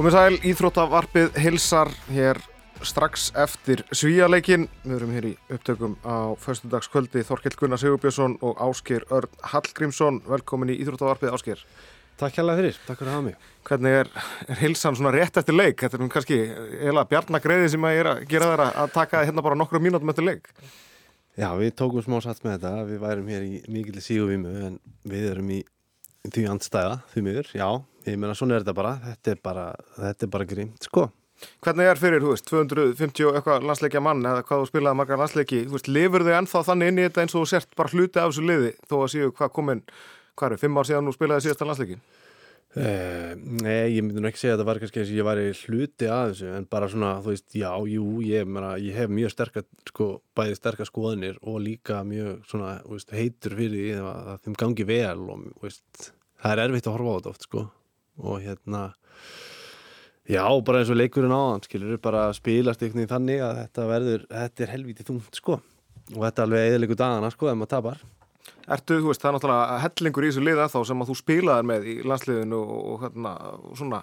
Komið sæl, Íþróttavarpið hilsar hér strax eftir svíjarleikin. Við erum hér í upptökum á förstudagskvöldi Þorkell Gunnar Sigurbjörnsson og Ásker Örn Hallgrímsson. Velkomin í Íþróttavarpið, Ásker. Takk hérlega fyrir, takk fyrir að hafa mig. Hvernig er, er hilsan svona rétt eftir leik? Þetta er nú kannski eða bjarnagreiði sem að, gera þeirra að taka hérna bara nokkru mínútum eftir leik. Já, við tókum smá sats með þetta. Við værum hér í mikil síguvímu en við erum í því andstæða, því miður. Já, ég meina svona er þetta bara. Þetta er bara, þetta er bara grimt, sko. Hvernig er fyrir, þú veist, 250 eitthvað landsleikja mann eða hvað þú spilaði margar landsleiki, þú veist, lifur þau ennþá þannig inn í þetta eins og þú sért bara hluti af þessu liði þó að séu hvað komin, hvað eru, fimm ár síðan þú spilaði síðasta landsleikin? Uh, nei, ég myndi nú ekki segja að það var kannski að ég væri hluti að þessu en bara svona, þú veist, já, jú, ég, mena, ég hef mjög sterkar, sko, bæði sterkar skoðinir og líka mjög svona, veist, heitur fyrir því að þeim gangi vel og, veist, það er erfitt að horfa á þetta oft, sko, og hérna Já, bara eins og leikurinn áðan, skilur, bara spilast ykkur þannig að þetta verður, þetta er helvítið þungt, sko, og þetta er alveg eðliku dagana, sko, ef maður tapar. Ertu, þú veist, það er náttúrulega hellingur í þessu liða þá sem að þú spilaðir með í landsliðinu og, og hérna, og svona,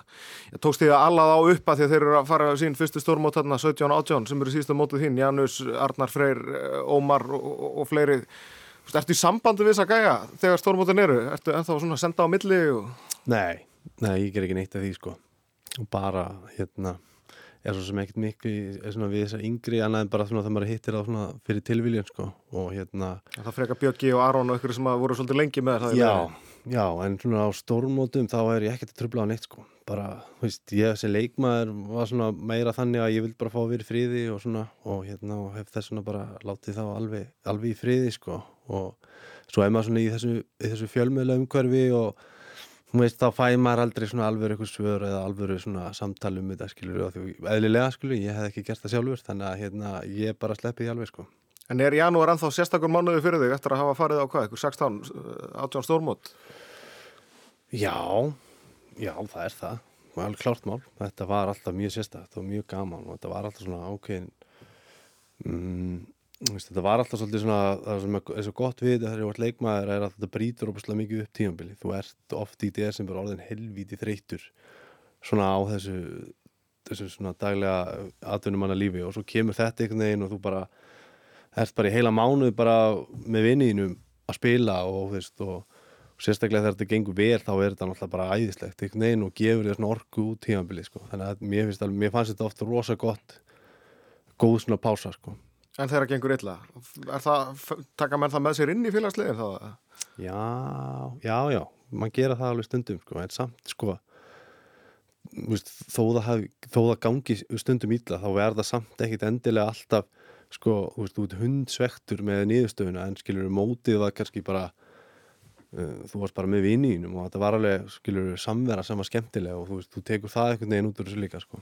ég tókst því að allað á uppa því að þeir eru að fara sín fyrstu stórmót hérna 17-18 sem eru sísta mótið þín, Janus, Arnar Freyr, Ómar og, og, fleiri. Ertu í sambandi við þess að gæja þegar stórmótin eru? Ertu ennþá svona að senda á milli? Og... Nei, nei, ég ger ekki neitt af því, sko. Og bara hérna er svo sem ekkert mikið við þessar yngri annað en bara svona það maður hittir það fyrir tilvíljum sko. Og hérna Það frekar Björki og Aron og ykkur sem voru svolítið lengi með það Já, já, en svona á stórmótum þá er ég ekkert að tröfla á neitt sko. Bara, þú veist, ég sem leikmaður var svona meira þannig að ég vil bara fá að vera í friði og svona, og hérna og hef þess svona bara látið þá alveg, alveg í friði sko. Og svo er maður svona í þessu, þessu fjölmiðla umhverfi og veist, þá fæ maður aldrei svona alvöru eitthvað svör eða alvöru svona um og því eðlilega, skilur, ég hef ekki gert það sjálfur, þannig að hérna, ég bara sleppi því alveg, sko. En er janúar ennþá sérstakur mánuði fyrir þig eftir að hafa farið á hvað, eitthvað 16, 18 stórmót? Já, já, það er það, er alveg klárt mál, þetta var alltaf mjög sérstakt og mjög gaman og þetta var alltaf svona ákveðin, mm, Þetta var alltaf svolítið svona, það sem er svo gott við þegar þú ert leikmaður er að þetta brítur opaslega mikið upp tímanbili. Þú ert oft í desember orðin helvíti þreytur svona á þessu, þessu svona daglega atvinnumanna lífi og svo kemur þetta einhvern veginn og þú bara ert bara í heila mánuð bara með vinniðinum að spila og, veist, og, og sérstaklega þegar þetta gengur vel þá er þetta náttúrulega bara æðislegt einhvern veginn og gefur þér svona orku út tímanbili sko. Þannig að mér, alveg, mér fannst þetta ofta rosa gott, góð svona pása sko. En þeirra gengur illa, það, taka menn það með sér inn í félagslegin þá? Já, já, já, mann gera það alveg stundum, sko, en samt, sko, veist, þó, það hafi, þó það gangi stundum illa, þá er það samt ekkit endilega alltaf, sko, veist, ert hundsvektur með nýðustöfuna, en skilur, mótið var kannski bara, uh, þú varst bara með vinninum og þetta var alveg, skilur, samvera sem var skemmtilega og þú veist, þú tekur það einhvern veginn út úr þessu líka, sko.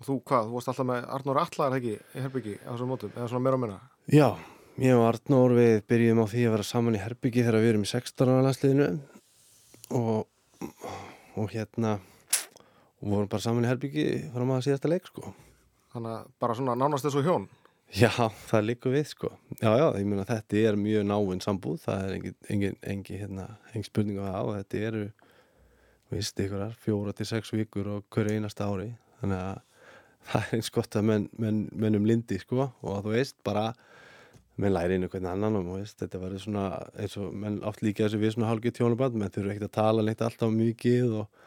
Og þú hvað, þú varst alltaf með Arnór Allar ekki í Herbyggi á þessum mótum, eða svona meira og meira? Já, ég og Arnór við byrjum á því að vera saman í Herbyggi þegar við erum í 16. landsliðinu og, og hérna og vorum bara saman í Herbyggi fram að síðasta leik sko. Þannig að bara svona nánast þessu hjón? Já, það líka við sko. Já, já, ég meina þetta er mjög náinn sambúð, það er engin, engin, engin, hérna, engin spurning á það og þetta eru, vist ykkurar, fjóra til sex vikur og hverju einasta ári, þannig að það er eins gott að menn, menn, menn um lindi sko og þú veist bara menn læri inn einhvern annan og veist, þetta verður svona eins og menn átt líka þessu við svona hálfgeð tjónuband menn þurfu ekkert að tala neitt alltaf mikið og,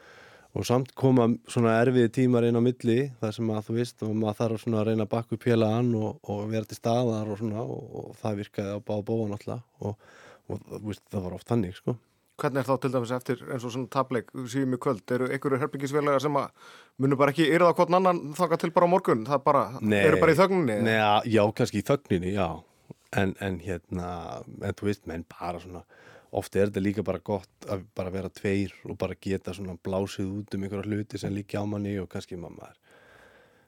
og samt koma svona erfiði tímar inn á milli þar sem að þú veist og maður þarf svona að reyna að bakka upp hela ann og, og vera til staðar og svona og, og það virkaði á bá bóa náttúrulega og veist, það var oft þannig sko Hvernig er þá til dæmis eftir eins og svona tableik síðan mjög kvöld, eru einhverju herbyggisfélagar sem að munum bara ekki yrða á hvern annan þakka til bara á morgun, það bara, nei, eru bara í þögninni? Nei, já, kannski í þögninni, já. En, en hérna, en þú veist, menn bara svona, ofta er þetta líka bara gott að bara vera tveir og bara geta svona blásið út um einhverja hluti sem líka á manni og kannski maður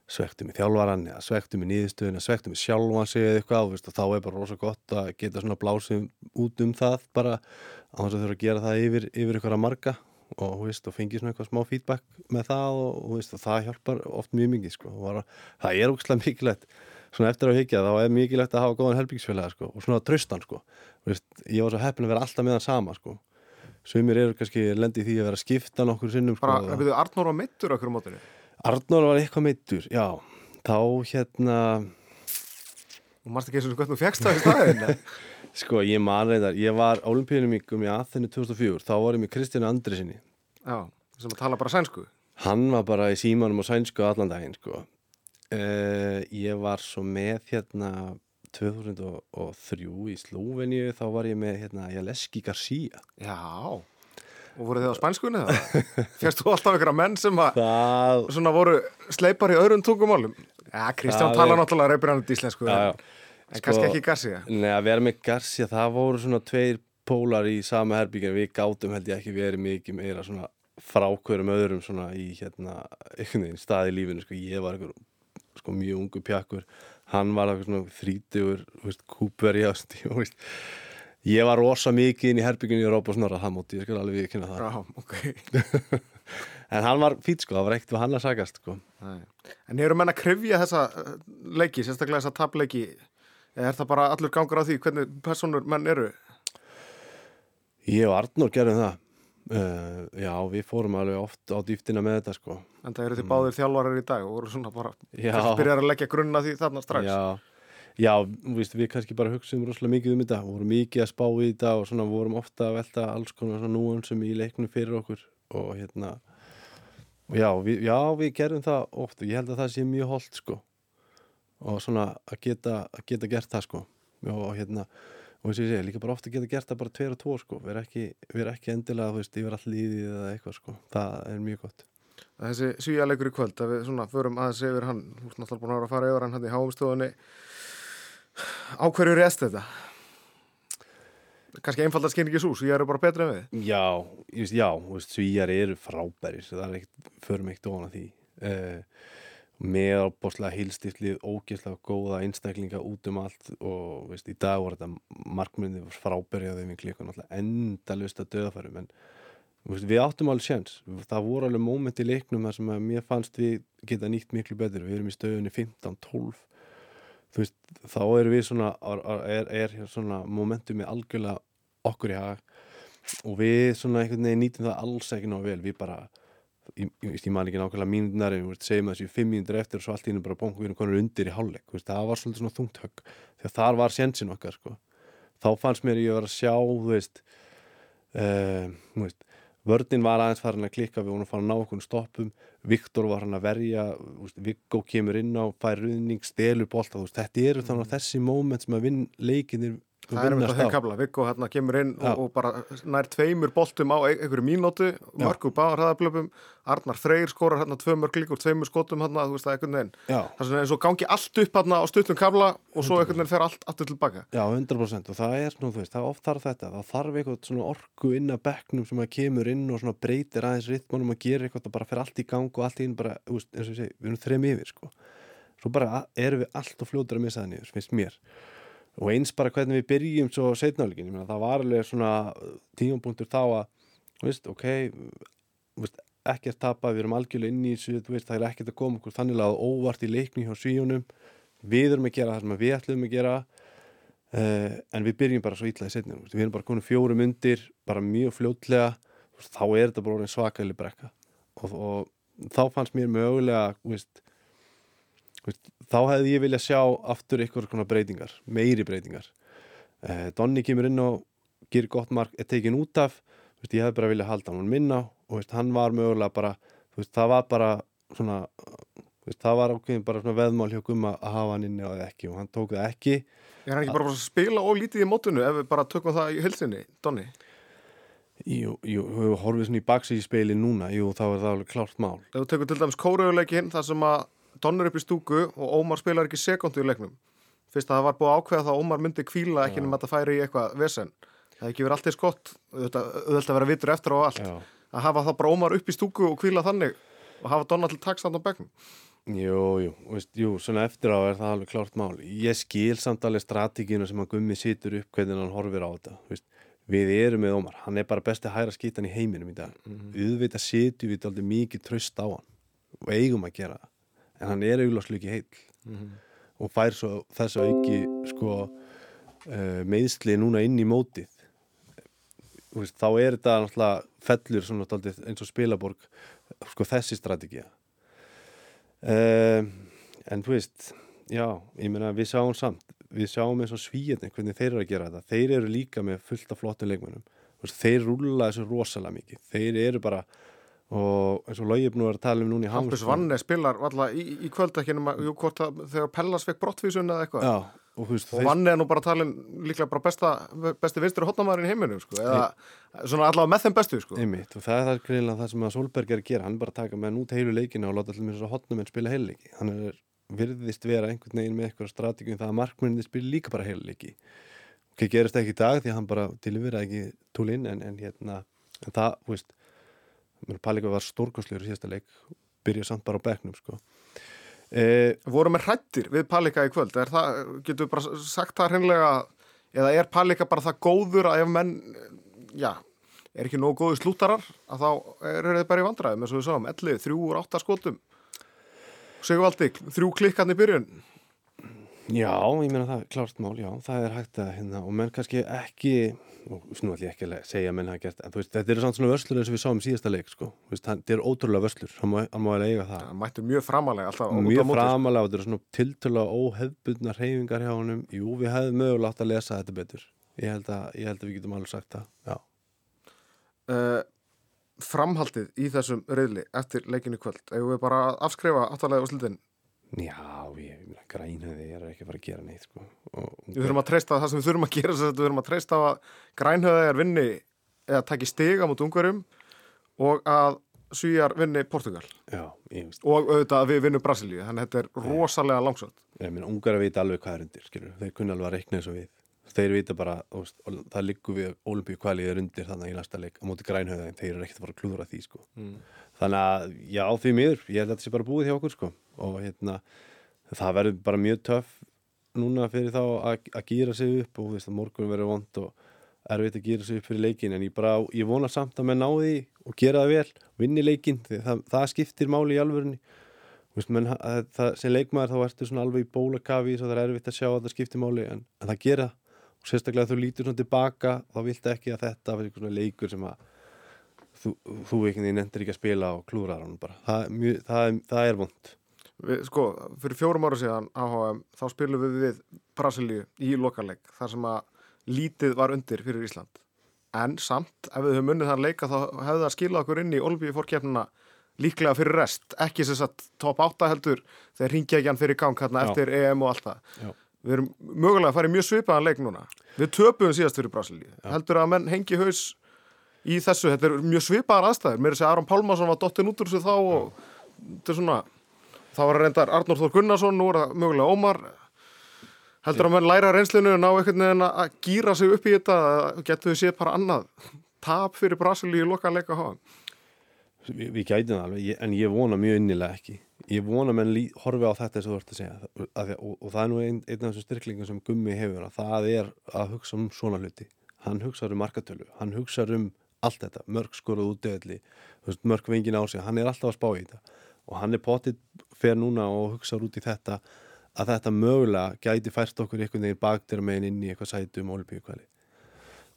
svektum í þjálfvaran eða svektum í nýðistöðun eða svektum í sjálfan sig eða eitthvað og þá er bara rosa gott að geta svona blásið út um það bara á þess að þurfa að gera það yfir, yfir ykkur að marga og, veist, og fengi svona eitthvað smá feedback með það og, veist, og það hjálpar oft mjög mikið sko. Var, það er ógslag mikilvægt svona eftir að higgja þá er mikilvægt að hafa góðan helbíksfélag sko, og svona tröstan sko. veist, ég var svo heppin að vera alltaf með það sama sko. Sumir eru kannski lendið því að vera að skipta nokkur sinnum Bara, sko, Arnór var mittur okkur á mótunni? Arnór var eitthvað meittur, já. Þá hérna og mannst ekki eins og hvernig þú fegst það í staðin sko ég man reyndar, ég var olimpíunumíkum í Aþenu 2004, þá var ég með Kristjánu Andrisinni já, sem að tala bara sænsku. Hann var bara í símanum og sænsku allan daginn sko. Uh, ég var svo með hérna 2003 í Slóveníu þá var ég með hérna Jaleski Garcia. Já, og voru þið á spænskunni það? þú alltaf ykkur menn sem að það, svona voru sleipar í öðrum tungumálum já, Kristján Það tala er- náttúrulega reybrænandi íslensku já, já. en Sko- kannski ekki Garcia Nei, að vera með Garcia, það voru svona tveir pólar í sama herbyggjan, við gátum held ég ekki verið mikið meira svona frá hverjum öðrum svona í hérna einhvern veginn stað í lífinu, sko, ég var einhver sko mjög ungu pjakkur hann var eitthvað svona þrítugur kúpveri á stíma veist. Ég var rosa mikið inn í herbyggjan í Rópa Snorra, það móti, ég skal alveg við kynna það. Já, ok. En hann var fýt sko, það var ekkert við hann að sagast sko. Nei. En eru menn að krifja þessa uh, leiki, sérstaklega þessa tapleiki? Eða er það bara allur gangur á því hvernig personur menn eru? ég og Arnór gerðum það. Uh, já, við fórum alveg oft á dýftina með þetta sko. En það eru þið báðir þjálfarar í dag og voru svona bara kannski byrjar að leggja grunna því þarna strax. Já, já víst, við kannski bara hugsaum rosalega mikið um þetta, vorum mikið að spá í þetta og svona vorum ofta að velta alls konar svona núansum í leiknum fyrir okkur. Og hérna og já, við, já, við gerum það oft og ég held að það sé mjög holdt sko. Og svona að geta, að geta gert það sko. Og hérna og eins og ég segi, líka bara ofta geta gert það bara tveir og tvo sko, við erum ekki, erum ekki endilega þú veist, yfir all líðið eða eitthvað sko. Það er mjög gott. Þessi svíjalegur í kvöld, að við svona förum aðeins yfir hann, þú Á hverju rest þetta? Kannski einfald að skynni ekki svo, svíjar eru bara betra en við. Já, já, svíjar eru frábæri, það er ekkert, förum ekkert ofan að því. Uh, með ábúrslega heilstiflið, ógeðslega góða einstaklinga út um allt og veist, í dag voru þetta þeim í klíkun alltaf endalust að veist, við áttum alveg sjans, það voru alveg móment í leiknum þar sem mér fannst við geta nýtt miklu betur, við erum í stöðunni 15-12 þú veist, þá erum við svona, er, er svona momentum með algjörlega okkur í hag og við svona einhvern veginn nýtum það alls ekki ná vel, við bara ég, ég, man ekki nákvæmlega veist, segjum þessi fimm mínútur eftir og svo allt í hennu bara bongu við erum konur undir í hálfleik, veist, það var svolítið svona þungt högg. Því að þar var sjensin okkar sko. þá fannst mér ég að vera að sjá þú veist, uh, þú veist vörnin var aðeins farin að klikka við vorum að fara að ná okkur stoppum. Viktor var hann að verja Viggo kemur inn á fær ruðning, stelur bolta þetta eru þannig að þessi móment sem að vinn leikinir Það er með þeim kabla, Viggo hérna kemur inn og, og bara nær tveimur boltum á einhverju mínótu, mörgur báðar hraðablöfum Arnar Freyr skorar hérna tvö mörg líkur, tveimur skotum hérna, þú veist það einhvern veginn. Það er svona eins og gangi allt upp hérna á stuttum kabla og svo einhvern veginn fer allt aftur tilbaka. Já, 100% og það er svona, þú veist, það oft þarf þetta. Það þarf eitthvað svona orku inn að bekknum sem að kemur inn og svona breytir aðeins ritmánum að gera eitthvað og bara fer allt í gang og allt í inn bara, þú veist, eins og ég segi, við erum þrem yfir sko. svo bara erum við allt og fljóður að missa það niður, finnst mér og eins bara hvernig við byrjum svo setnálegin, ég meina það var alveg svona tímapunktur þá að, veist, ok veist, ekkert tapa, við erum algjörlega inn í þessu, það er ekkert að koma okkur þannig að óvart í leikni hjá svíjónum við erum að gera það sem við ætlum að gera uh, en við byrjum bara svo ítlaði setnum, við erum bara konum fjórum undir bara mjög fljótlega. Þá er þetta bara svakalig brekka. Og, og þá fannst mér mögulega veist, þá hefði ég vilja sjá aftur ykkur konar breytingar, meiri breytingar. Eh, Donni kemur inn og gerir gott mark, er tekin út af. Veist, ég hefði bara vilja halda hann minna og veist, hann var mögulega bara það var bara svona það var ákveðin bara svona veðmál hjá Gumma að hafa hann inni og ekki og hann tók það ekki. Er hann ekki bara að spila og lítið í mótunu ef við bara tökum það í helsinni, Donni? Jú, jú, horfum svona í baksi í speili núna, jú, þá er það alveg klárt mál. Ef við tökum til dæmis kóruðuleikin þar sem að Donni er upp í stúku og Ómar spilar ekki sekundu í leiknum fyrst að það var búið að ákveða það að Ómar myndi kvíla ekki nema að það færi í eitthvað vesen það ekki verið alltaf skott auðvitað að vera vitur eftir á allt Já. að hafa það bara Ómar upp í stúku og kvíla þannig og hafa Donna til takstand á begnum Jú, jú, veist, jú, svona eftir á er það alveg klárt mál. Ég skil samt alveg strategínu sem að Gummi situr upp hvernig hann horfir á þetta. Veist. Við erum með Ómar, hann er bara besti hæra skítan í heiminum í dag. Mm -hmm. Uðvitað situr við aldrei mikið tröst á hann og eigum að gera það. En hann er augláslu ekki heill. Mm -hmm. og fær svo þess að ekki sko, uh, meðsli núna inn í mótið. Veist, þá er þetta náttúrulega fellur svona, eins og spilaborg sko, þessi strategíja um, en þú veist já, ég meina við sjáum samt við sjáum eins og svíðin hvernig þeir eru að gera þetta. Þeir eru líka með fullt af flottum leikmennum þeir rúla þessu rosalega mikið. Þeir eru bara og eins og nú er að tala um núna í Hampus. Vanne spilar alltaf í, í kvöldekkinum að þegar Pellas fekk brottvísun eða eitthvað. Já, og, veist, og Vanne er nú bara talin líklega bara besta, besti vinstur hotnamaður í heiminum sko, eða svona allavega með þeim bestu sko. Einmitt, og það er það greinlega það sem að Solberg er að gera. Hann er bara að taka með nút heilu leikina og láta allir með þess að hotnum en spila heiluleiki hann er virðist vera einhvern veginn með eitthvað strategið það að markmenninni spila líka bara heiluleiki og það gerist ekki í dag því Pallika var stórkostlegur í síðasta leik byrja samt bara á bekknum sko. eh, voru með hrættir við Pallika í kvöld? Það, getur við bara sagt það hreinlega eða er Pallika bara það góður að ef menn já, er ekki nógu góði slútarar að þá eru þeir bara í vandræðum eins og við sáum, 11, 3 úr 8 skotum. Sigvaldi, þrjú klikkarni í byrjun Já, ég meina það er klárt mál, já, það er hægt að hérna, og menn kannski ekki og nú ætlum ég ekki að segja menn hafa gert en þú veist, þetta eru svona vörslur eins og við sáum í síðasta leik sko, þú veist, þetta eru ótrúlega vörslur hann má, hann má eiga það. Það mættu mjög framalega alltaf mjög framalega og þetta eru svona tiltölulega óhefbundna reyfingar hjá honum. Jú, við hefðum mögulega átt að lesa þetta betur. Ég held að, ég held að við getum alveg sagt það já, uh, framhaldið í þessum reyðli eftir leikinu kvöld, að ég, ég grænhöði er ekki að fara að gera neitt sko. og, við þurfum að treysta það sem við þurfum að gera, við þurfum að treysta að grænhöðaðar vinni eða taki stiga mot ungverjum og að Svíjar vinni Portugal já, ég og auðvitað að við vinnum Brasilíu þannig að þetta er rosalega ég meina, ungar að vita alveg hvað er undir skilur. þeir kunna alveg að reikna eins og við þeir vita bara, veist, og það liggur við olimpíu kvalið er undir þannig í næsta leik á móti grænhöðin, þeir eru ekkert að fara að klúðra því sko. Mm. þannig að, já, því miður ég held að þetta sé bara búið hjá okkur sko. og hérna, það verður bara mjög töff núna fyrir þá að, að gýra sig upp og þú veist morgun verður vond og erfitt að gýra sig upp fyrir leikin en ég bara, ég vona samt að menn ná því og gera það vel, vinni leikin það, það skiptir máli í alvörunni. Þú veist, menn, að, það, sem leikmaður þá ertu alveg í bólakafi það er erfitt að sjá að það skiptir máli en, en það gera. Og sérstaklega þú lítur svona tilbaka þá viltu ekki að þetta eitthvað svona leikur sem að þú, þú einhvern veginn endur ekki að spila og klúra hann bara. Það, mjög, það, er, er vond við, sko, fyrir fjórum ára síðan AHM, þá spilum við við Brasilíu í lokaleg þar sem að lítið var undir fyrir Ísland. En samt, ef við höfum unnið þann leika þá hefði það skilað okkur inn í Olbíu fórkjörnuna líklega fyrir rest, ekki sem sagt top 8 heldur, þegar ringja ekki hann fyrir gang hérna Já. eftir EM og allt það. Já. við erum mögulega að fara í mjög svipaðan leik núna. Við töpum síðast fyrir Brasilíu. Heldur að menn hengi haus í þessu, þetta er mjög svipaðar aðstæður. Mér er að segja Aron Pálmarsson var dottin út úr þessu þá og þetta er svona þá var reyndar Arnór Þór Gunnarsson nú er það mögulega Ómar. Heldur að menn læra reynslinu og ná einhvern veginn að gýra sig upp í þetta? Getur við séð bara annað tap fyrir Brasilíu í loka leika hafa Vi, við gætum það alveg, en ég vona mjög innilega ekki. Ég vona menn lí, horfi á þetta eins og þú ert að segja. Að, og, og það er nú einn, einn af þessum styrklingum sem Gummi hefur að það er að hugsa um svona hluti. Hann hugsa um markatölu, hann hugsa um allt þetta, mörg skoruð út döðli mörg vengin á sig, hann er alltaf að spá í þetta og hann er potið fer núna og hugsa út í þetta að þetta mögulega gæti fært okkur einhvern veginn baktir meginn inn í eitthvað sætu um olíbíukvæli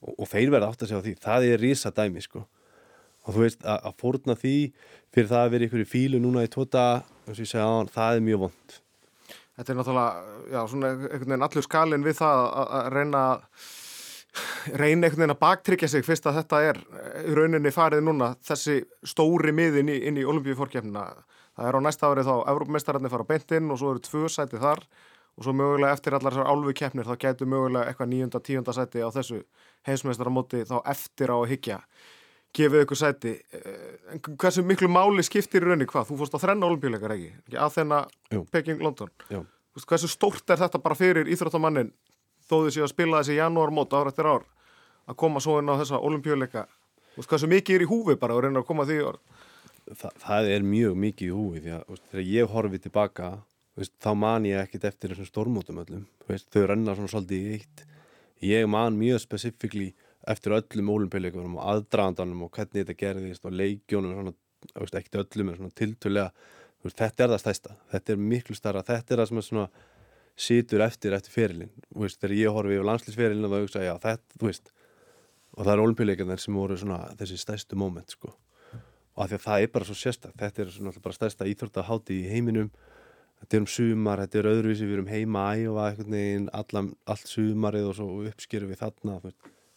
og, og þeir verða átt að segja á því, það er rísa dæmi sko. Og þú veist að, að fórna því fyrir það að vera í fílu núna í tóta og ég segja á hann, það er mjög vond Þetta er náttúrulega, já, svona einhvern veginn allur skalinn við það að, reyna reyna einhvern veginn að baktryggja sig fyrst að þetta er rauninni farið núna þessi stóri miðin í, inn í olimpíufórkjafnina. Það er á næsta árið þá Evrópmeistararnir fara beint inn og svo eru tvö sæti þar og svo mögulega eftir allar þessar álfu keppnir þá getur mögulega eitthvað nýjunda, tíunda sæti á þessu heimsmeistaramóti þá eftir á að hyggja gefið ykkur sæti Eh, en hversu miklu máli skiptir í rauninni hvað? Þú fórst á þrenna olimpíuleikar ekki? Jú. Peking, London veist, hversu stórt er þetta bara fyrir íþróttamannin þó þið séu að spila þessi janúarmót ár eftir ár að koma svo inn á þessa olimpíuleika hversu mikið er í húfi bara og reyna að koma því orð Þa, það er mjög mikið í húi því að þegar ég horfi tilbaka veist, þá man ég ekkit eftir þessum stórmótum öllum veist, þau renna svona svolítið í eitt. Ég man mjög spesifíkli eftir öllum ólimpíuleikunum og aðdragandanum og hvernig þetta gerðist og leikjónum ekkit öllum en svona tiltölega veist, þetta er það stæsta, þetta er miklu starra þetta er það sem er svona situr eftir eftir veist, þegar ég horfi yfir landslýsferilinn og það hugsa, já, þetta, þú veist og það er olimpíuleikarnir sem voru svona þessi stæstu moment, sko og af því að það er bara svo sérstak þetta er svona bara stærsta íþróttahátti í heiminum þetta er um sumar, þetta er öðruvísi við erum heima að æfa veginn allan, allt sumarið og svo uppskerum við þarna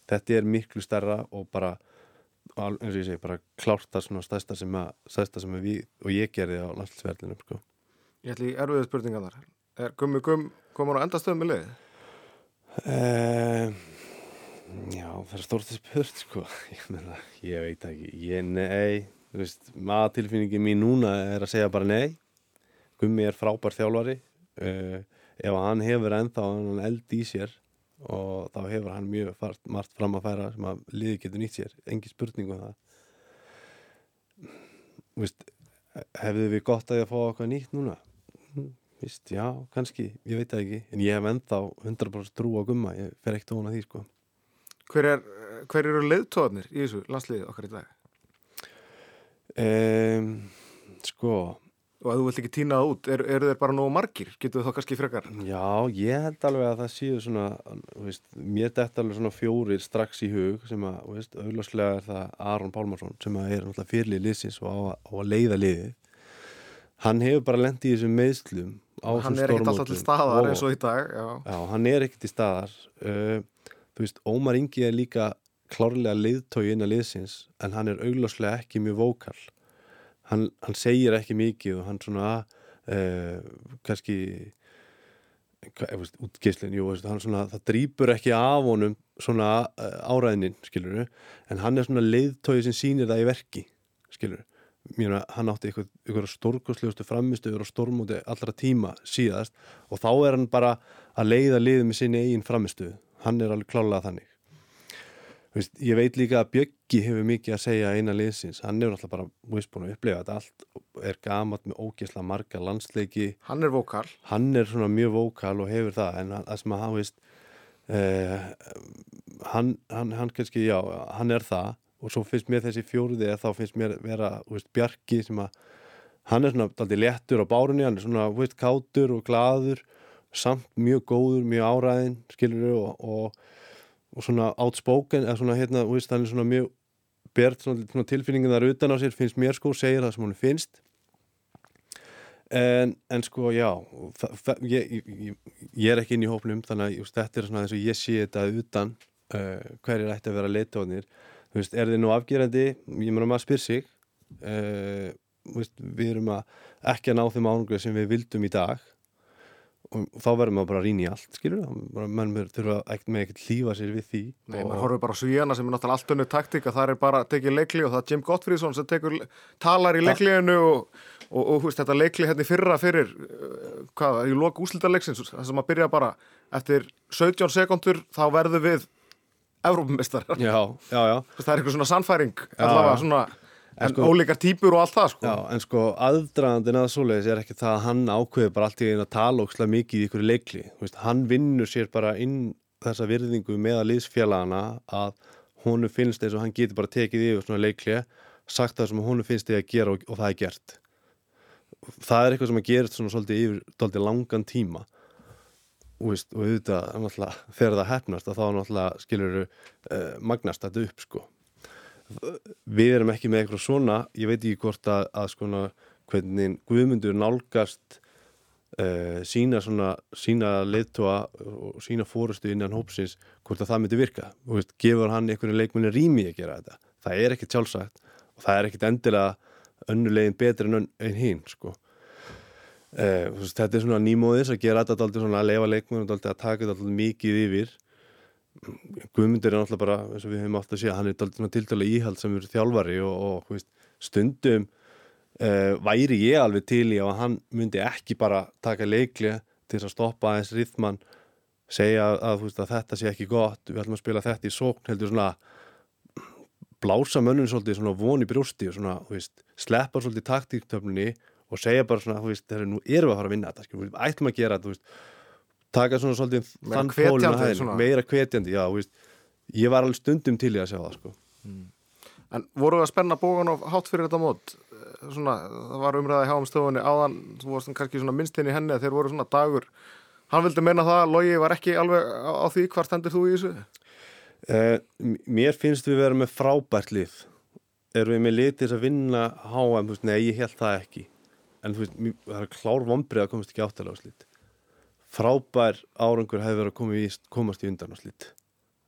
þetta er miklu stærra og bara eins og ég segi, bara klárt það svona stærsta sem, að, stærsta sem að við og ég gerði á landsverðinu sko. Ég ætli í erfiðu spurningan þar. Er Gummi Gumm komin á endastöðum með liðið? Uh, já, það er stórt að spurt sko. ég, meina, ég veit ekki ég nei, þú veist maðurtilfinningi mín núna er að segja bara nei. Gummi er frábær þjálfari. Uh, ef hann hefur ennþá hann eld í sér og þá hefur hann mjög fart, margt fram að færa sem að liði getur nýtt sér. Engi spurning um það. Þú veist, hefðu við gott að ég að fá okkar nýtt núna? Hm, Vist, já, kannski, ég veit það ekki. En ég hef ennþá 100% trú á gumma. Ég fer ekkert ofan að því sko. Hver, er, hver eru leiðtóðarnir í þessu landsliði okkar í dag? Um, sko Og að þú vilt ekki týna það út, er, eru þeir bara nógu margir? Getur þú þá kannski frekar? já, ég held alveg að það séu svona veist, mér dætt alveg svona fjórir strax í hug sem að, augláslega er það Aron Pálmarsson sem að er náttúrulega fyrirlið liðsins og á, á að leiða liði hann hefur bara lent í þessum meðslum á Hann þessum er ekkert alltaf til stórmótum. staðar Og- eins og í dag, já. Já, hann er ekkert í staðar uh, Þú veist, Ómar Ingi er líka klárlega leiðtói innan liðsins en hann er augláslega ekki mjög vókal. Hann, hann segir ekki mikið og hann svona uh, kannski hva, ég veist, útgeislinn, jú, hann svona það drýpur ekki af honum svona uh, áræðinin, skilur en hann er svona leiðtói sem sýnir það í verki skilur Mjöna, hann átti eitthvað, eitthvað stórkostlegustu framistuður og stórmóti allra tíma síðast og þá er hann bara að leiða liðið með sinni eigin framistuðu hann er alveg klálega þannig Veist, ég veit líka að Bjöggi hefur mikið að segja eina liðsins, hann hefur alltaf bara veist, búin að upplega þetta. Allt er gamalt með ógeðslega marga landsleiki. Hann er vókal. hann er svona mjög vókal og hefur það en það sem að hann veist uh, hann, hann, hann kannski, já, hann er það. Og svo finnst mér þessi fjóruði þá finnst mér vera, þú veist, Bjarki sem að hann er svona daldið léttur á bárunni hann er svona, þú veist, kátur og glaður samt mjög góður, mjög áræðin skilur og, og, og svona outspoken, eða svona hérna, þú veist, hann er svona mjög bert svona, tilfinningin þar utan á sér, finnst mér sko, segir það sem hún finnst. En, en sko, já það, ég, ég, ég er ekki inn í hópnum þannig að þetta er svona þess að ég sé þetta utan uh, hverjir ætti að vera leitóðnir þú veist, er þið nú afgerandi? Ég meina maður spyr sig uh, veist, við erum að ekki að ná þeim ángrið sem við vildum í dag og þá verðum maður bara að rýna í allt skilur það, menn þurfa ekkert með ekkert lífa sér við því. Nei, maður horfir bara svíjana sem er náttúrulega allt önnu taktík að það er bara að tekið leikli og það er Jim Gottfriðsson sem tekur, talar í leikliðinu og, og, og hú veist, þetta leikli hérna fyrra fyrir uh, hvað, í loku úslítarleiksins það sem að byrja bara eftir 17 sekundur þá verður við Evrópumistarar já, já, já. Það er eitthvað svona sannfæring allavega svona en sko- ólíkar típur og allt það sko Já, en sko aðdraðandinn að svoleiðis er ekki það að hann ákveður bara allt í einu að tala ókslega mikið í ykkur leikli. Veist, hann vinnur sér bara inn þessa virðingu með að liðsfélagana að honum finnst eins og hann getur bara tekið yfir svona leikli, sagt það sem honum finnst þið að gera og, og það er gert. Það er eitthvað sem að gerist svona svolítið yfir svolítið langan tíma. Og auðvitað, þegar það hefnast að þá náttúrulega skilur uh, magnast þetta upp sko við erum ekki með eitthvað svona ég veit ekki hvort að, að skona, hvernig Guðmundur nálgast uh, sína svona sína leiðtóa og sína fórustu innan hópsins hvort að það myndi virka. Og veist, gefur hann einhverju leikmunni rými að gera þetta? Það er ekkert sjálfsagt og það er ekkert endilega önnulegin betri en, en hinn sko. Uh, þetta er svona nýmóðis að gera þetta að lefa leikmunni að taka þetta mikið yfir Guðmundur er náttúrulega bara, eins og við hefum átt að sé hann er svona tildalega íhald sem eru þjálfari og, og stundum uh, væri ég alveg til í að hann myndi ekki bara taka leikli til að stoppa aðeins rithmann segja að, veist, að þetta sé ekki gott við ætlum að spila þetta í sókn heldur svona blása mönnum svolítið svona von í brjósti og svona, þú veist, sleppa svolítið taktíktöfnunni og segja bara svona, þú veist, þegar nú erum við að fara að vinna þetta, ætlum að gera þetta, þú veist taka svona svolítið Meira á svona. meira hvetjandi, já, veist ég var alveg stundum til í að sjá það, sko En voru það að spenna bógan og hátt fyrir þetta mót? Eh, Svona, það var umræði hjá um stofunni áðan, þú varst kannski svona minnst inn í henni þeir voru svona dagur. Hann vildi meina það að Logi var ekki alveg á, á því, hvar stendur þú í þessu? uh, mér finnst við vera með frábært lið erum við með litið þess að vinna veist, nei, ég held það ekki en þú veist, það er klár vombrið að komast ekki áttalega á slít frábær árangur hefði verið að koma í, komast í undan slít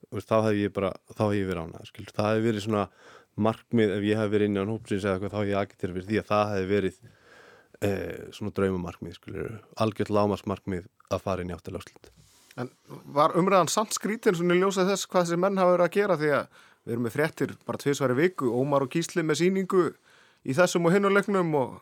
veist, þá hefði ég bara, þá hefði ég verið ánað skil, það hefði verið svona markmið ef ég hefði verið inn á hópsins eða eitthvað þá hefði ég agitir fyrir því að það hefði verið eh, svona draumamarkmið skilur, algjörð lámasmarkmið að fara inn í áttalega á slít En var umræðan samt skrítin svona í ljósað þess hvað þessi menn hafa verið að gera? Því að við erum með fréttir bara tvisværi viku, Ómar og Gísli með síningu í þessum og hinnuleiknum og,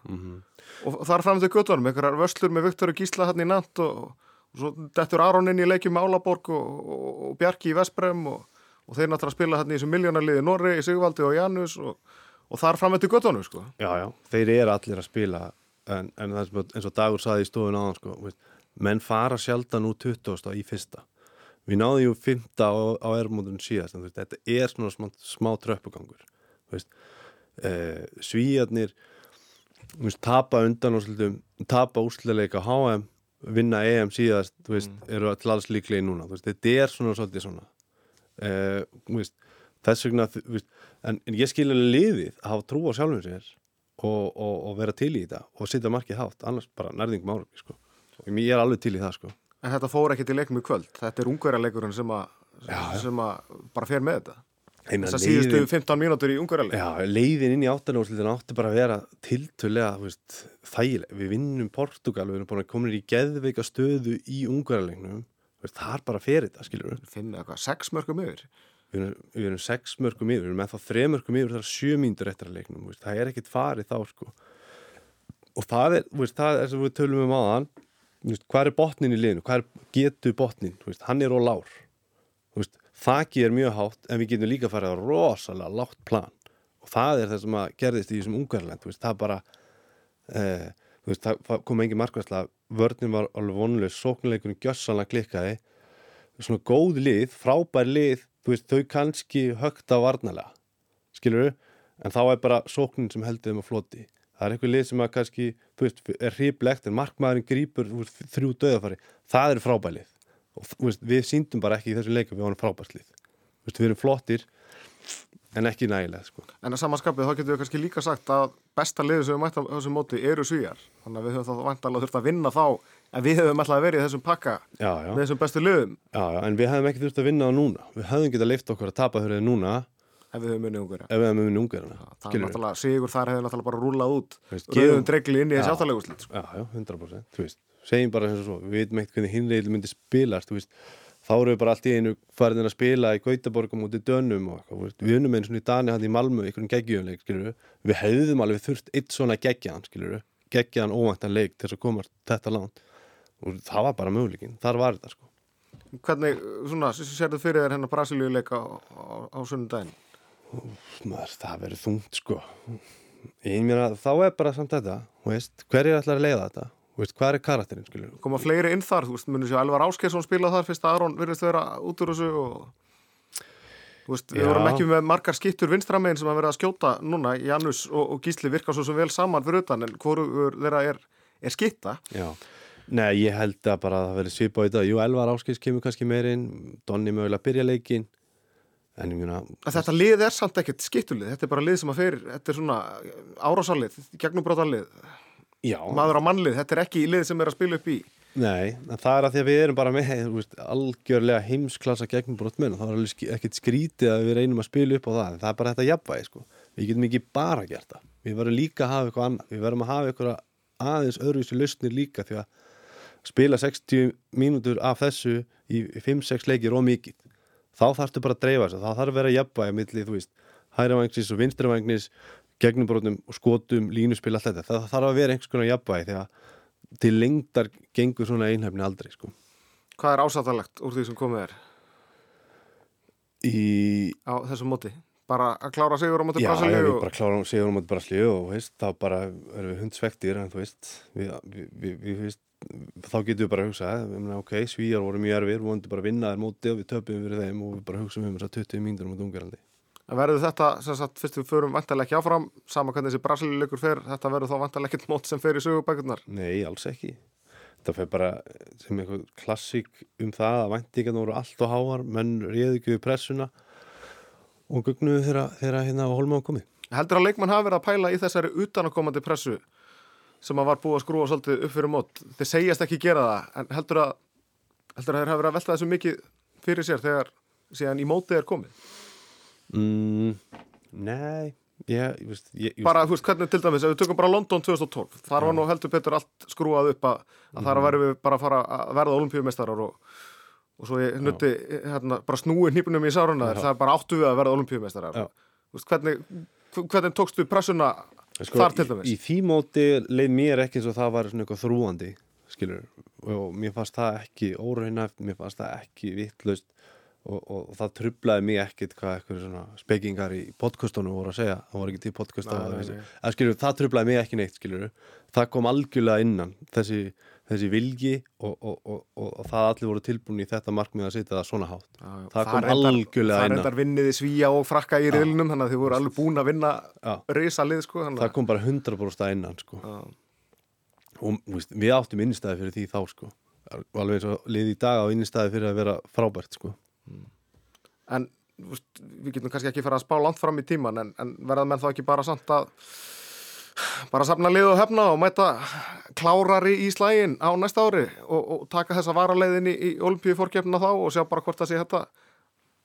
og þar fram til göttunum, einhverjar vöslur með Viktor og Gísla hann í natt og, og svo dettur Aron inn í leikjum með Álaborg og, og, og Bjarki í Vesprem og, og þeir náttúrulega spila hann í þessu miljónarliði Norri, Sigvaldi og Janus og þar fram til göttunum sko. Já, já, þeir eru allir að spila en, en er eins og Dagur saði í stofun áðan sko, menn fara sjaldan úr 20. í fyrsta við náðum jú 5. á, á ermóndun síðast en veist, þetta er svona smá, smá tröppugangur veist, eh, svíjarnir tapa undan úrslitum tapa úrslileika HM vinna EM síðast, þú veist, eru til alls líklega núna, þú veist, þetta er svona svolítið svona eh, þú veist, þess vegna, þú veist, en, en ég skil alveg liðið að hafa trú á sjálfum sér og, og, og vera til í þetta og setja markið hátt, annars bara nærðingum ára sko. ég er alveg til í það sko. En þetta fór ekki til leikum í kvöld, þetta er ungverjarleikurinn sem að bara fer með þetta. Meina, Þessar síðustu leiðin- 15 mínútur í ungverjarleik. Já, leiðin inn í áttanúrslitin átti bara að vera tiltölega, veist, þægileg. Við vinnum Portugal, við erum búin að koma í geðveika stöðu í ungarleiknum. Það er bara fyrir þetta, skilur við. Finnum eitthvað, sex mörgum yfir. Við erum, við erum sex mörgum yfir, við erum með þá þre mörgum yfir, það er sjö mínútur eftir að leiknum. veist. Það er ekkit farið þá, sko. Og það er, veist, það er sem við tölum um veist, hvað er botnin í liðinu, hvað er getu botnin, hann er á lár. Þakki er mjög hátt en við getum líka farið á rosalega lágt plan. Og það er það sem að gerðist í þessum ungarland, það bara eh, veist, það kom engin markværsla vörnin var alveg vonuleg sóknuleikurinn gjössanlega klikkaði. Svona góð lið, frábær lið veist, þau kannski högt á varnalega skilur við, en þá er bara sóknin sem heldur þeim á floti. Það er eitthvað lið sem að kannski, veist, er hriplegt en markmaðurinn veist, þrjú döðafari, það er frábær lið og veist, við síndum bara ekki í þessu leikum við varum frábærslið, veist, við erum flottir en ekki nægilega, sko En að samanskapið þá getum við kannski líka sagt að besta liðið sem við mættum á þessum móti eru svíjar. Þannig að við höfum þá vantalega þurft að vinna þá en við höfum alltaf verið í þessum pakka já, já. með þessum bestu liðum Já, en við hefðum ekki þurft að vinna það núna. Við hefðum getað leift okkur að tapa það núna ef við höfum unni ungarna. Það er náttúrulega, sigur þar hefur náttúrulega bara rúlað út gefum- dregli inn í þessi Já. áttaleguslit. Sko. Já, já, 100%. Segjum bara eins og svo, við veitum ekkert hvernig hinreil myndi spilast, þú veist, þá erum við bara allt í einu farin að spila í Gautaborgum út í Dönum og eitthvað, við unnum einu svona í Dani hann í Malmö, einhvern geggjum leik, skilur við, hefðum alveg þurft eitt svona geggjaðan, skilur við, geggjaðan óvæntan leik til þess að komast þetta langt og það var bara möguleikin, þar var þetta, sko. Hvernig, svona, sérðu fyrir þér hennar Brasilíu leika á, á, á sunnudaginn? Maður, það verður þungt sko ég meina þá er bara samt þetta veist, hverjir ætlar að leiða þetta veist, hvað er karakterinn skilur Koma fleiri inn þar, þú veist, munum sér Elvar Áskeirsson spila þar fyrst að Aron virðist vera út úr þessu og þú veist, við vorum ekki með margar skiptur vinstramegin sem að vera að skjóta núna, Janus og, og Gísli virka svo sem vel saman fyrir utan en hvorur þeirra er, er skitta Já, nei ég held að bara að það verður svipað í dag. Jú, Elvar Áskis kemur kannski meirinn Donni mögulega byrja leikin en ég meina að þetta lið er samt ekkert skiptulið þetta er bara lið Já, maður á mannlið, þetta er ekki lið sem er að spila upp í. Nei, en það er að því að við erum bara með veist, algjörlega heimsklassa gegnumbrott menn og það er ekkert skrítið að við reynum að spila upp á það en það er bara þetta jafnvægi sko. Við getum ekki bara gert það. Við verðum líka að hafa eitthvað annað. Við verðum að hafa eitthvað aðeins öðruvísi lausnir líka því að spila 60 mínútur af þessu í 5-6 leikir og mikið. Þá þarfstu bara að dreifa þessu, þá þarf að vera jafnvægi og og skotum, línuspil, allt þetta, það þarf að vera einhvers konar jafnvægi því að til lengdar gengur svona einhefni aldrei, sko. Hvað er ásættalegt úr því sem komið er? Í, á þessum móti? Bara að klára sigur á móti já, já, Brasilíu við og- bara klárum segjum um að bara slíu og veist, þá bara erum við hundsvektir en þú veist, við, við, við, við veist, þá getum við bara að hugsa við ok, svíjar voru mjög erfir, við vondum bara að vinna þær móti og við töpum fyrir þeim og við bara hugsaum um þess að 20 mínútur mútið ungarandi En verður þetta, sem sagt, fyrst við förum vantarlega ekki áfram, sama hvernig þessi Brasilíuleikur fer, þetta verður þá vantarlega ekkert mót sem fer í sögubækurnar. Nei, alls ekki. Það fer bara sem einhver klassík um það að væntingarna voru allt og háar, menn réðu ekki við pressuna og gugnuðu þeirra hérna á holma á komið. heldur að leikmann hafa verið að pæla í þessari utanakomandi pressu sem að var búið að skrúa svolítið upp fyrir mót þeir segjast ekki gera það en heldur að heldur að þeir hafa verið að velta þessu mikið fyrir sér þegar síðan í mótið er komið mm, Nei ég, veist, ég, ég, bara, þú veist, hvernig til dæmis, ef við tökum bara London 2012 þar var nú heldur betur allt skrúað upp að, að þar væri við bara að fara að verða olimpíumestarar og, og svo ég nutti hérna, bara snúi hnípunum í sáruna það er bara áttu við að verða olimpíumestarar hvernig, hvernig tókstu pressuna sko, þar til dæmis? Í því móti leið mér ekki eins og það var svona eitthvað þrúandi skilur, og mér fannst það ekki óraunæft, mér fannst það ekki vittlaust og, og, það trublaði mig ekkit hvað eitthvað svona spekingar í podcastunum voru að segja, það voru ekki til podcast Nei, að, nei, nei. að skilur, það trublaði mig ekki neitt skilur, það kom algjörlega innan þessi, þessi vilji og, og, og það allir voru tilbúin í þetta markmið að setja það svona hátt Já, já. það kom reyndar- algjörlega Það innan. reyndar vinniði svíja og frakka í riðlunum þannig að þið voru alveg búin að vinna Já. risa lið sko þannig það kom bara 100% að innan sko. að- og veist, við áttum innistæði fyrir því þá sko. alveg eins og liði í dag á innistæði fyrir að vera frábært sko. En þú veist, við getum kannski ekki fara að spá langt fram í tíman en, en verða menn þá ekki bara samt að bara safna lið og hefna og mæta klárari í slægin á næsta ári og, og taka þessa varaleiðin í, í olimpíu fórkjöfna þá og sjá bara hvort það sé þetta.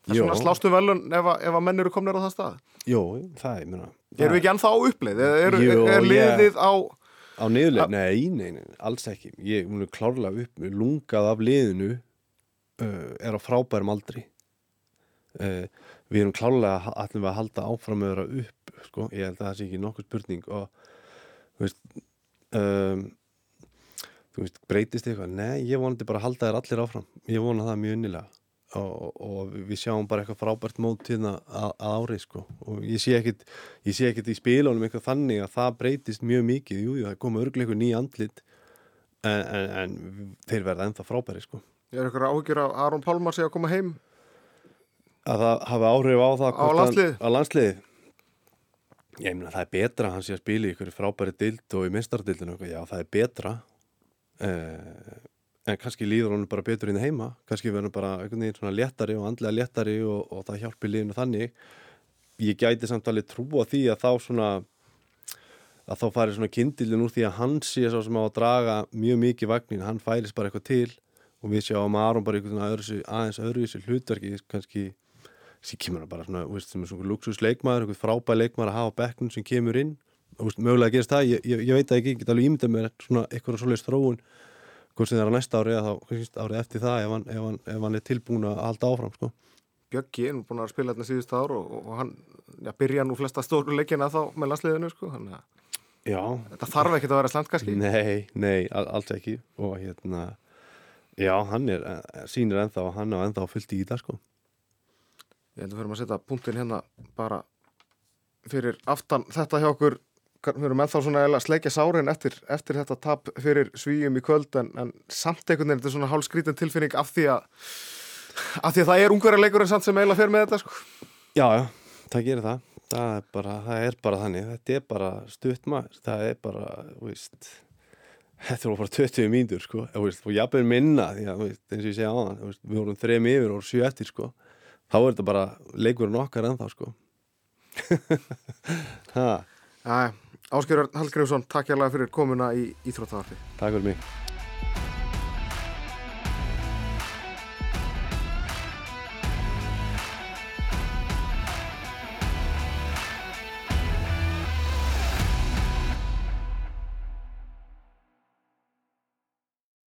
Er svona slástu velun ef, að- ef að menn eru komnir á það stað. Jó, það er, minna Erum við ekki ennþá á uppleið? Er, er, er liðið á Á niðurleik, nei, nei, nei, alls ekki. Ég mun klárlega upp, lungað af liðinu uh, er á frábærum aldri. Uh, Við erum klárlega ætlum við að halda áfram með að upp sko. Ég held að það sé ekki nokkuð spurning og þú veist um, þú veist, breytist eitthvað? Nei, ég vonandi bara að halda þér allir áfram. Ég vona það mjög innilega. Og, og við sjáum bara eitthvað frábært mót hérna að, að ári sko. Og ég sé ekkit ég sé ekkit í spilunum eitthvað þannig að það breytist mjög mikið, jú, jú, það koma örglega eitthvað ný andlit en, en, en þeir verða ennþá frábæri sko Er ykkur áhyggjur af Aron Pálmar sé að koma heim? að það hafi áhrif á það Á hvort landsliðið? hann, á landsliðið? Ég meina það er betra að hann sé að spila í ykkur frábæri dild og í mestardildinu já það er betra eh, en kannski líður hann bara betur inn heima. Kannski verður hann bara einhvern veginn svona léttari og andlega léttari og, og það hjálpi liðinu þannig. Ég gæti samt alveg trúa því að þá svona að þá færi svona kindilin úr því að hann sé svo sem á að draga mjög mikið vagnin, hann færis bara eitthvað til og við sjáum Aron bara einhvern veginn aðeins öðru í þessu hlutverki kannski sem kemur hann bara svona, veist, sem er svona luxus leikmaður, einhvern frábæð leikmaður að hafa bekknum sem kemur inn og veist, mögulega gerist það, ég, ég, ég veit það ekki, ég get alveg ímyndað mér svona eitthvað svoleiðis þróun hvort sem það er á næsta ári eða þá árið eftir það ef hann, ef hann, ef hann er tilbúin að halda áfram sko. Bjöggi er nú búin að spila þetta síðust ár og, og hann já, byrja nú flesta stóru leikina þá með landsliðinu sko, þannig að Já, þetta þarf ekkert að vera slant kannski. nei, nei, all, alls ekki og hérna já, hann er, eh, sýnir ennþá hann á ennþá fullt í það sko. Ég held að fyrir að setja punktin hérna bara fyrir aftan þetta hjá okkur við erum ennþá svona að sleikja sárin eftir, eftir þetta tap fyrir svíjum í kvöld en, en samt einhvern veginn þetta er svona hálskrítin tilfinning af því að af því að það er ungverja leikurinn samt sem eiginlega fer með þetta sko. Já, já, það gerir það það er bara, það er bara þannig þetta er bara stutt maður það er bara, veist þetta var bara 20 mínútur sko. Og jafnveg minna því að, eins og ég segja á það við vorum þrem yfir og sjö eftir sko. Þá er þetta bara leikurinn okkar ennþá sko. Ha, Æ, Áskjörður Hallgrímsson, takk hérlega fyrir komuna í Íþróttavarfi takk fyrir mig